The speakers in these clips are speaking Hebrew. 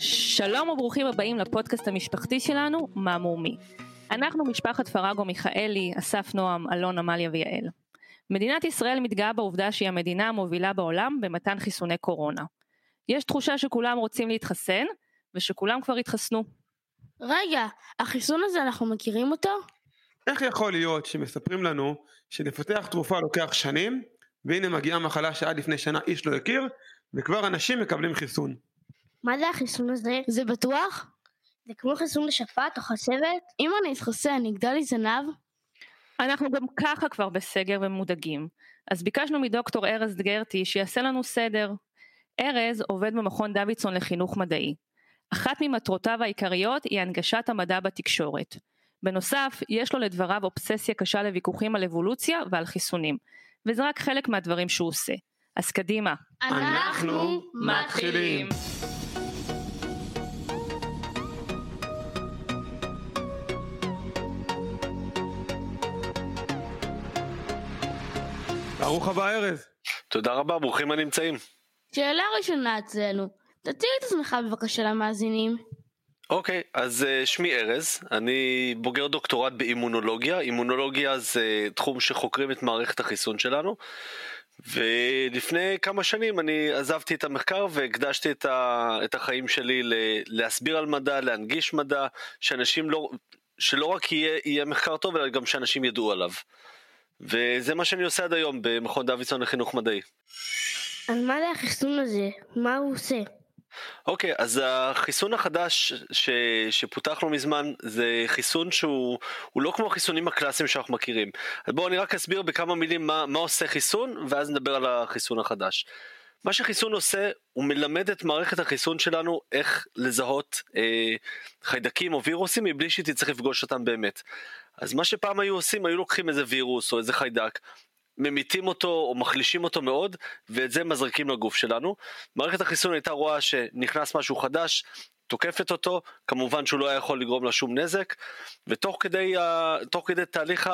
שלום וברוכים הבאים לפודקאסט המשפחתי שלנו, מה מומי. אנחנו משפחת פרגו מיכאלי, אסף נועם, אלון, עמליה ויעל. מדינת ישראל מתגאה בעובדה שהיא המדינה המובילה בעולם במתן חיסוני קורונה. יש תחושה שכולם רוצים להתחסן, ושכולם כבר התחסנו. רגע, החיסון הזה אנחנו מכירים אותו? איך יכול להיות שמספרים לנו שלפתח תרופה לוקח שנים, והנה מגיעה מחלה שעד לפני שנה איש לא הכיר, וכבר אנשים מקבלים חיסון. מה זה החיסון הזה? זה בטוח? זה כמו חיסון לשפעת או חסבת? אם אני אתחסן, יגדל לי זנב? אנחנו גם ככה כבר בסגר ומודאגים, אז ביקשנו מדוקטור ארז גרטי שיעשה לנו סדר. ארז עובד במכון דוידסון לחינוך מדעי. אחת ממטרותיו העיקריות היא הנגשת המדע בתקשורת. בנוסף, יש לו לדבריו אובססיה קשה לוויכוחים על אבולוציה ועל חיסונים, וזה רק חלק מהדברים שהוא עושה. אז קדימה. אנחנו מתחילים. ברוך הבא ארז. תודה רבה, ברוכים הנמצאים. שאלה ראשונה אצלנו, תציג את עצמך בבקשה למאזינים. אוקיי, אז uh, שמי ארז, אני בוגר דוקטורט באימונולוגיה, אימונולוגיה זה תחום שחוקרים את מערכת החיסון שלנו, ולפני כמה שנים אני עזבתי את המחקר והקדשתי את, ה, את החיים שלי ל, להסביר על מדע, להנגיש מדע, שאנשים לא, שלא רק יהיה, יהיה מחקר טוב, אלא גם שאנשים ידעו עליו. וזה מה שאני עושה עד היום במכון דוידסון לחינוך מדעי. על מה זה החיסון הזה? מה הוא עושה? אוקיי, okay, אז החיסון החדש ש, שפותח לא מזמן זה חיסון שהוא לא כמו החיסונים הקלאסיים שאנחנו מכירים. אז בואו אני רק אסביר בכמה מילים מה, מה עושה חיסון ואז נדבר על החיסון החדש. מה שחיסון עושה, הוא מלמד את מערכת החיסון שלנו איך לזהות אה, חיידקים או וירוסים מבלי שהיא תצטרך לפגוש אותם באמת. אז מה שפעם היו עושים, היו לוקחים איזה וירוס או איזה חיידק, ממיתים אותו או מחלישים אותו מאוד, ואת זה מזריקים לגוף שלנו. מערכת החיסון הייתה רואה שנכנס משהו חדש, תוקפת אותו, כמובן שהוא לא היה יכול לגרום לה שום נזק, ותוך כדי, כדי תהליך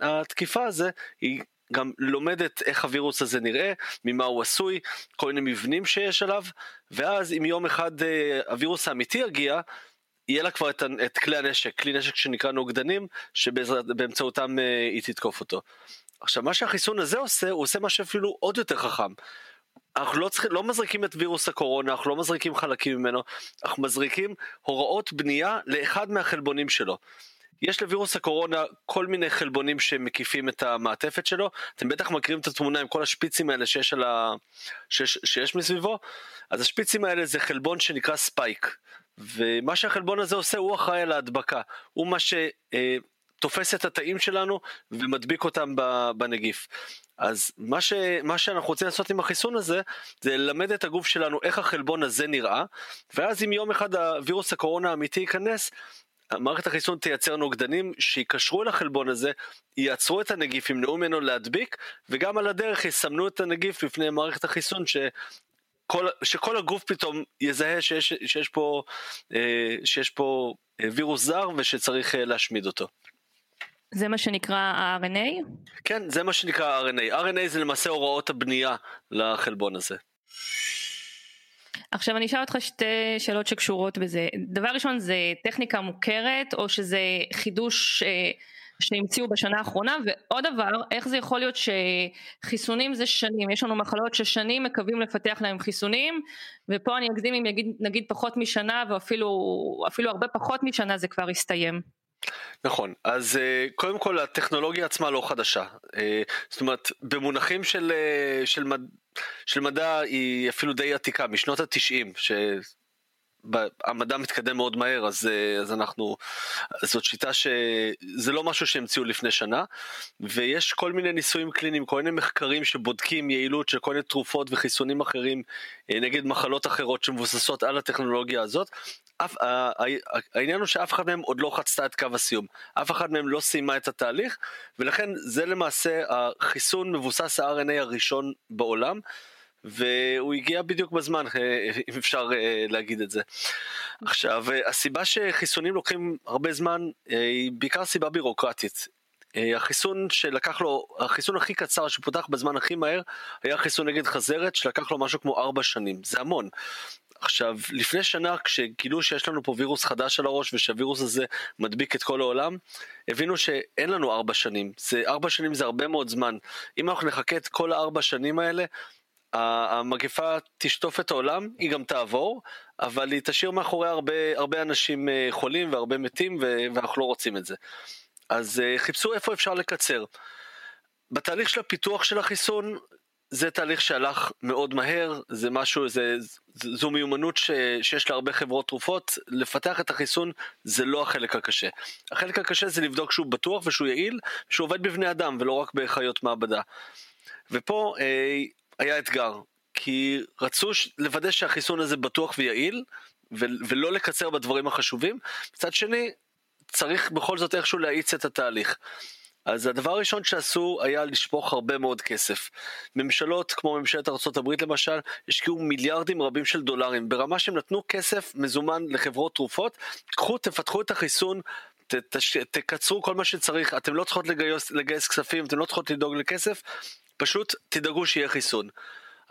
התקיפה הזה, היא גם לומדת איך הווירוס הזה נראה, ממה הוא עשוי, כל מיני מבנים שיש עליו, ואז אם יום אחד אה, הווירוס האמיתי יגיע, יהיה לה כבר את, את כלי הנשק, כלי נשק שנקרא נוגדנים, שבאמצעותם אה, היא תתקוף אותו. עכשיו מה שהחיסון הזה עושה, הוא עושה משהו אפילו עוד יותר חכם. אנחנו לא, צריכים, לא מזריקים את וירוס הקורונה, אנחנו לא מזריקים חלקים ממנו, אנחנו מזריקים הוראות בנייה לאחד מהחלבונים שלו. יש לווירוס הקורונה כל מיני חלבונים שמקיפים את המעטפת שלו, אתם בטח מכירים את התמונה עם כל השפיצים האלה שיש, ה... שיש, שיש מסביבו, אז השפיצים האלה זה חלבון שנקרא ספייק, ומה שהחלבון הזה עושה הוא אחראי על ההדבקה, הוא מה שתופס את התאים שלנו ומדביק אותם בנגיף. אז מה, ש, מה שאנחנו רוצים לעשות עם החיסון הזה זה ללמד את הגוף שלנו איך החלבון הזה נראה ואז אם יום אחד הווירוס הקורונה האמיתי ייכנס מערכת החיסון תייצר נוגדנים שיקשרו אל החלבון הזה, יעצרו את הנגיף, ימנעו ממנו להדביק, וגם על הדרך יסמנו את הנגיף בפני מערכת החיסון ש... כל, שכל הגוף פתאום יזהה שיש, שיש פה, אה, שיש פה אה, וירוס זר ושצריך אה, להשמיד אותו. זה מה שנקרא RNA? כן, זה מה שנקרא RNA. RNA זה למעשה הוראות הבנייה לחלבון הזה. עכשיו אני אשאל אותך שתי שאלות שקשורות בזה. דבר ראשון זה טכניקה מוכרת או שזה חידוש אה, שהמציאו בשנה האחרונה ועוד דבר איך זה יכול להיות שחיסונים זה שנים יש לנו מחלות ששנים מקווים לפתח להם חיסונים ופה אני אקדים אם יגיד נגיד פחות משנה ואפילו אפילו הרבה פחות משנה זה כבר הסתיים. נכון אז אה, קודם כל הטכנולוגיה עצמה לא חדשה אה, זאת אומרת במונחים של, אה, של, של מדע היא אפילו די עתיקה משנות התשעים המדע מתקדם מאוד מהר אז, אה, אז אנחנו זאת שיטה שזה לא משהו שהמציאו לפני שנה ויש כל מיני ניסויים קליניים כל מיני מחקרים שבודקים יעילות של כל מיני תרופות וחיסונים אחרים אה, נגד מחלות אחרות שמבוססות על הטכנולוגיה הזאת. אף, העניין הוא שאף אחד מהם עוד לא חצתה את קו הסיום אף אחד מהם לא סיימה את התהליך ולכן זה למעשה החיסון מבוסס ה-RNA הראשון בעולם. והוא הגיע בדיוק בזמן אה, אם אפשר אה, להגיד את זה. עכשיו הסיבה שחיסונים לוקחים הרבה זמן אה, היא בעיקר סיבה בירוקרטית. החיסון שלקח לו, החיסון הכי קצר שפותח בזמן הכי מהר היה חיסון נגד חזרת שלקח לו משהו כמו ארבע שנים, זה המון. עכשיו, לפני שנה כשגילו שיש לנו פה וירוס חדש על הראש ושהווירוס הזה מדביק את כל העולם, הבינו שאין לנו ארבע שנים. זה, ארבע שנים זה הרבה מאוד זמן. אם אנחנו נחכה את כל הארבע שנים האלה, המגפה תשטוף את העולם, היא גם תעבור, אבל היא תשאיר מאחורי הרבה, הרבה אנשים אה, חולים והרבה מתים ואנחנו לא רוצים את זה. אז אה, חיפשו איפה אפשר לקצר. בתהליך של הפיתוח של החיסון, זה תהליך שהלך מאוד מהר, זה משהו, זה, זו מיומנות ש, שיש להרבה חברות תרופות, לפתח את החיסון זה לא החלק הקשה. החלק הקשה זה לבדוק שהוא בטוח ושהוא יעיל, שהוא עובד בבני אדם ולא רק בחיות מעבדה. ופה אה, היה אתגר, כי רצו לוודא שהחיסון הזה בטוח ויעיל, ולא לקצר בדברים החשובים, מצד שני צריך בכל זאת איכשהו להאיץ את התהליך. אז הדבר הראשון שעשו היה לשפוך הרבה מאוד כסף. ממשלות כמו ממשלת ארה"ב למשל, השקיעו מיליארדים רבים של דולרים, ברמה שהם נתנו כסף מזומן לחברות תרופות, קחו תפתחו את החיסון, ת, ת, תקצרו כל מה שצריך, אתם לא צריכות לגייס, לגייס כספים, אתם לא צריכות לדאוג לכסף, פשוט תדאגו שיהיה חיסון.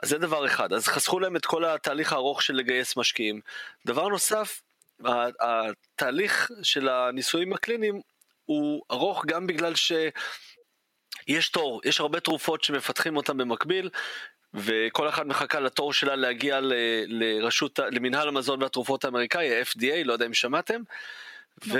אז זה דבר אחד, אז חסכו להם את כל התהליך הארוך של לגייס משקיעים. דבר נוסף, התהליך של הניסויים הקליניים הוא ארוך גם בגלל שיש תור, יש הרבה תרופות שמפתחים אותן במקביל, וכל אחת מחכה לתור שלה להגיע ל, לרשות, למנהל המזון והתרופות האמריקאי, ה-FDA, לא יודע אם שמעתם. ו...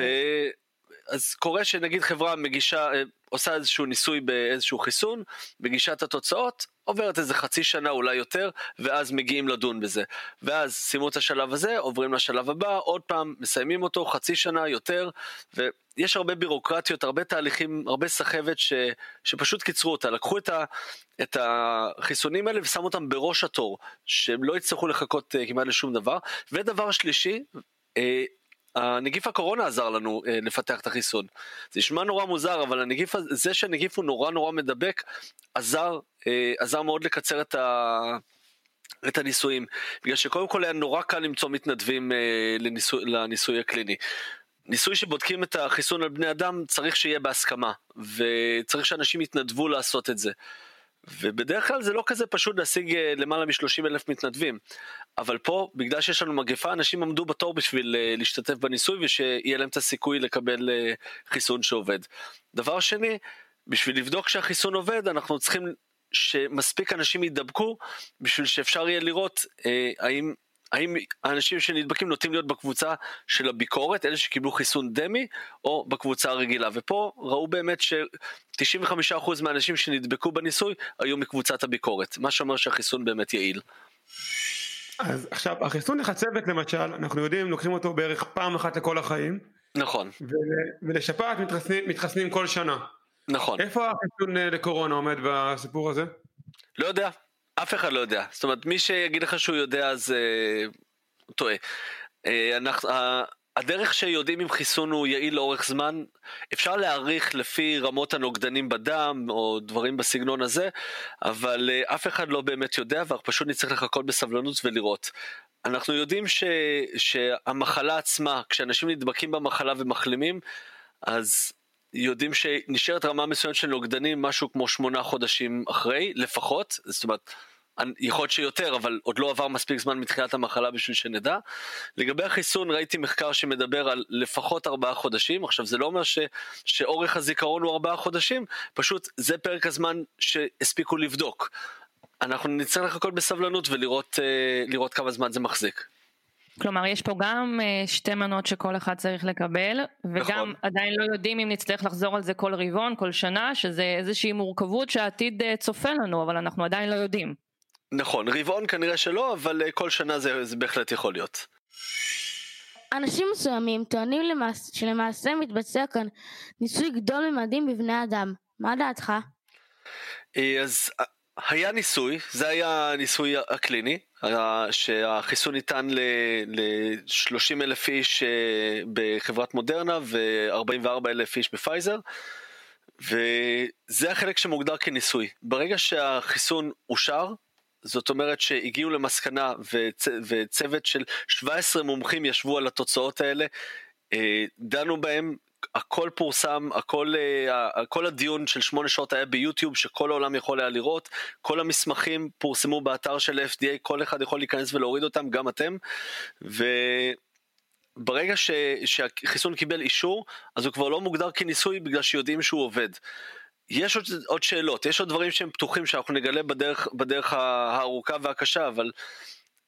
אז קורה שנגיד חברה מגישה, אה, עושה איזשהו ניסוי באיזשהו חיסון, מגישה את התוצאות, עוברת איזה חצי שנה אולי יותר, ואז מגיעים לדון בזה. ואז סיימו את השלב הזה, עוברים לשלב הבא, עוד פעם מסיימים אותו חצי שנה יותר, ויש הרבה בירוקרטיות, הרבה תהליכים, הרבה סחבת ש, שפשוט קיצרו אותה. לקחו את, ה, את החיסונים האלה ושמו אותם בראש התור, שהם לא יצטרכו לחכות uh, כמעט לשום דבר. ודבר שלישי, uh, הנגיף הקורונה עזר לנו אה, לפתח את החיסון. זה נשמע נורא מוזר, אבל הנגיף, זה שהנגיף הוא נורא נורא מדבק, עזר, אה, עזר מאוד לקצר את ה... את הניסויים, בגלל שקודם כל היה נורא קל למצוא מתנדבים אה, לניסוי, לניסוי הקליני. ניסוי שבודקים את החיסון על בני אדם צריך שיהיה בהסכמה, וצריך שאנשים יתנדבו לעשות את זה. ובדרך כלל זה לא כזה פשוט להשיג אה, למעלה מ-30 אלף מתנדבים. אבל פה, בגלל שיש לנו מגפה, אנשים עמדו בתור בשביל uh, להשתתף בניסוי ושיהיה להם את הסיכוי לקבל uh, חיסון שעובד. דבר שני, בשביל לבדוק שהחיסון עובד, אנחנו צריכים שמספיק אנשים יידבקו בשביל שאפשר יהיה לראות uh, האם האם האנשים שנדבקים נוטים להיות בקבוצה של הביקורת, אלה שקיבלו חיסון דמי, או בקבוצה הרגילה. ופה ראו באמת ש-95% מהאנשים שנדבקו בניסוי היו מקבוצת הביקורת, מה שאומר שהחיסון באמת יעיל. אז עכשיו, החיסון לחצבת למשל, אנחנו יודעים, לוקחים אותו בערך פעם אחת לכל החיים. נכון. ולשפעת מתחסנים, מתחסנים כל שנה. נכון. איפה החיסון אה, לקורונה עומד בסיפור הזה? לא יודע, אף אחד לא יודע. זאת אומרת, מי שיגיד לך שהוא יודע אז הוא טועה. Uh, אנחנו, uh, הדרך שיודעים אם חיסון הוא יעיל לאורך זמן, אפשר להעריך לפי רמות הנוגדנים בדם או דברים בסגנון הזה, אבל uh, אף אחד לא באמת יודע ואנחנו פשוט נצטרך לחכות בסבלנות ולראות. אנחנו יודעים ש, שהמחלה עצמה, כשאנשים נדבקים במחלה ומחלימים, אז יודעים שנשארת רמה מסוימת של נוגדנים משהו כמו שמונה חודשים אחרי, לפחות, זאת אומרת, יכול להיות שיותר, אבל עוד לא עבר מספיק זמן מתחילת המחלה בשביל שנדע. לגבי החיסון, ראיתי מחקר שמדבר על לפחות ארבעה חודשים, עכשיו זה לא אומר ש, שאורך הזיכרון הוא ארבעה חודשים, פשוט זה פרק הזמן שהספיקו לבדוק. אנחנו נצטרך לחכות בסבלנות ולראות אה, כמה זמן זה מחזיק. כלומר, יש פה גם אה, שתי מנות שכל אחד צריך לקבל, וגם נכון. עדיין לא יודעים אם נצטרך לחזור על זה כל רבעון, כל שנה, שזה איזושהי מורכבות שהעתיד אה, צופה לנו, אבל אנחנו עדיין לא יודעים. נכון, רבעון כנראה שלא, אבל אה, כל שנה זה, זה בהחלט יכול להיות. אנשים מסוימים טוענים למעש, שלמעשה מתבצע כאן ניסוי גדול ממדים בבני אדם. מה דעתך? אז היה ניסוי, זה היה הניסוי הקליני, שהחיסון ניתן ל-30 אלף איש אה, בחברת מודרנה ו-44 אלף איש בפייזר, וזה החלק שמוגדר כניסוי. ברגע שהחיסון אושר, זאת אומרת שהגיעו למסקנה וצ... וצוות של 17 מומחים ישבו על התוצאות האלה, אה, דנו בהם, הכל פורסם, הכל, uh, כל הדיון של שמונה שעות היה ביוטיוב שכל העולם יכול היה לראות, כל המסמכים פורסמו באתר של FDA, כל אחד יכול להיכנס ולהוריד אותם, גם אתם, וברגע ש, שהחיסון קיבל אישור, אז הוא כבר לא מוגדר כניסוי בגלל שיודעים שהוא עובד. יש עוד, עוד שאלות, יש עוד דברים שהם פתוחים שאנחנו נגלה בדרך, בדרך הארוכה והקשה, אבל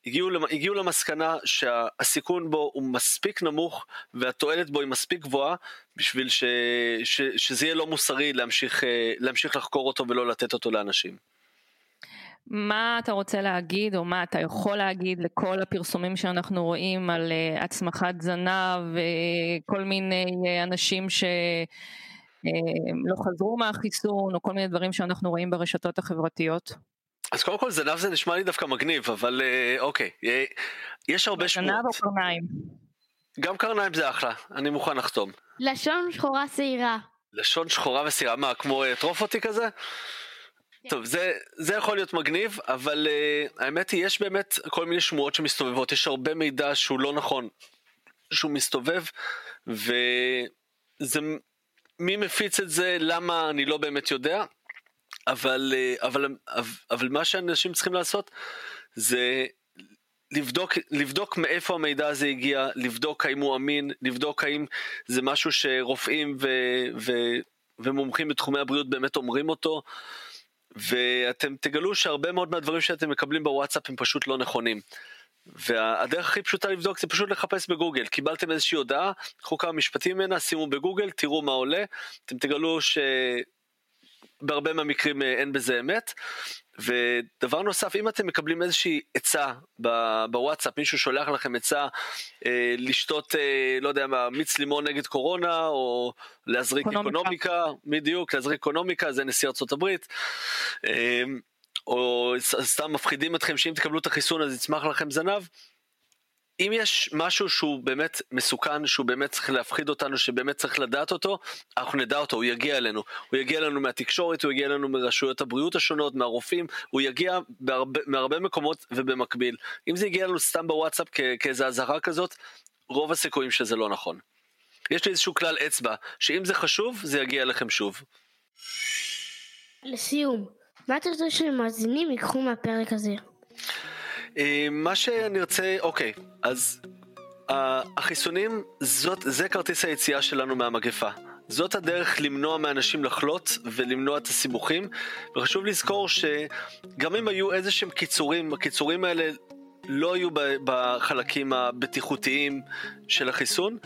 הגיעו, הגיעו למסקנה שהסיכון בו הוא מספיק נמוך והתועלת בו היא מספיק גבוהה בשביל ש, ש, שזה יהיה לא מוסרי להמשיך, אה, להמשיך לחקור אותו ולא לתת אותו לאנשים. מה אתה רוצה להגיד או מה אתה יכול להגיד לכל הפרסומים שאנחנו רואים על uh, הצמחת זנב וכל מיני uh, אנשים שלא uh, חזרו מהחיסון או כל מיני דברים שאנחנו רואים ברשתות החברתיות? אז קודם כל זנב זה נשמע לי דווקא מגניב, אבל אה, אוקיי, אה, יש הרבה שמועות. זנב או קרניים? גם קרניים זה אחלה, אני מוכן לחתום. לשון שחורה שעירה. לשון שחורה ושעירה, מה, כמו אה, טרופוטי כזה? כן. טוב, זה, זה יכול להיות מגניב, אבל uh, האמת היא, יש באמת כל מיני שמועות שמסתובבות, יש הרבה מידע שהוא לא נכון, שהוא מסתובב, וזה, מי מפיץ את זה, למה, אני לא באמת יודע, אבל, אה, אבל, אבל, אבל מה שאנשים צריכים לעשות זה לבדוק, לבדוק מאיפה המידע הזה הגיע, לבדוק האם הוא אמין, לבדוק האם זה משהו שרופאים ו, ו, ומומחים בתחומי הבריאות באמת אומרים אותו, ואתם תגלו שהרבה מאוד מהדברים שאתם מקבלים בוואטסאפ הם פשוט לא נכונים. והדרך הכי פשוטה לבדוק זה פשוט לחפש בגוגל, קיבלתם איזושהי הודעה, קחו כמה משפטים ממנה, שימו בגוגל, תראו מה עולה, אתם תגלו ש... בהרבה מהמקרים אה, אין בזה אמת. ודבר נוסף, אם אתם מקבלים איזושהי עצה בוואטסאפ, מישהו שולח לכם עצה אה, לשתות, אה, לא יודע מה, מיץ לימון נגד קורונה, או להזריק אקונומיקה, אקונומיקה בדיוק, להזריק אקונומיקה, זה נשיא ארצות הברית. אה, או סתם מפחידים אתכם שאם תקבלו את החיסון אז יצמח לכם זנב, אם יש משהו שהוא באמת מסוכן, שהוא באמת צריך להפחיד אותנו, שבאמת צריך לדעת אותו, אנחנו נדע אותו, הוא יגיע אלינו. הוא יגיע אלינו מהתקשורת, הוא יגיע אלינו מרשויות הבריאות השונות, מהרופאים, הוא יגיע בהרבה, מהרבה מקומות ובמקביל. אם זה יגיע לנו סתם בוואטסאפ כאיזה אזהרה כזאת, רוב הסיכויים שזה לא נכון. יש לי איזשהו כלל אצבע, שאם זה חשוב, זה יגיע אליכם שוב. לסיום, מה אתה רוצה שמאזינים ייקחו מהפרק הזה? אה, מה שאני רוצה, אוקיי, אז uh, החיסונים, זאת, זה כרטיס היציאה שלנו מהמגפה. זאת הדרך למנוע מאנשים לחלות ולמנוע את הסיבוכים וחשוב לזכור שגם אם היו איזה שהם קיצורים, הקיצורים האלה לא היו בחלקים הבטיחותיים של החיסון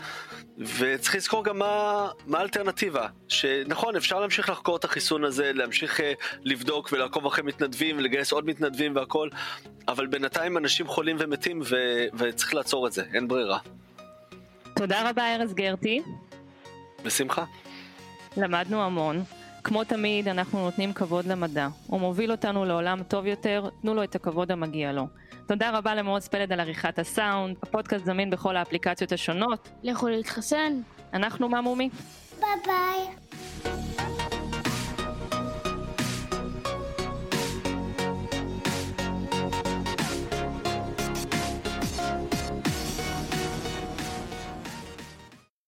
וצריך לזכור גם מה, מה האלטרנטיבה שנכון אפשר להמשיך לחקור את החיסון הזה להמשיך uh, לבדוק ולעקוב אחרי מתנדבים ולגייס עוד מתנדבים והכל אבל בינתיים אנשים חולים ומתים ו, וצריך לעצור את זה אין ברירה. תודה רבה ארז גרטי. בשמחה. למדנו המון. כמו תמיד, אנחנו נותנים כבוד למדע. הוא מוביל אותנו לעולם טוב יותר, תנו לו את הכבוד המגיע לו. תודה רבה למעוז פלד על עריכת הסאונד, הפודקאסט זמין בכל האפליקציות השונות. לכו להתחסן. אנחנו מה מומי? ביי ביי.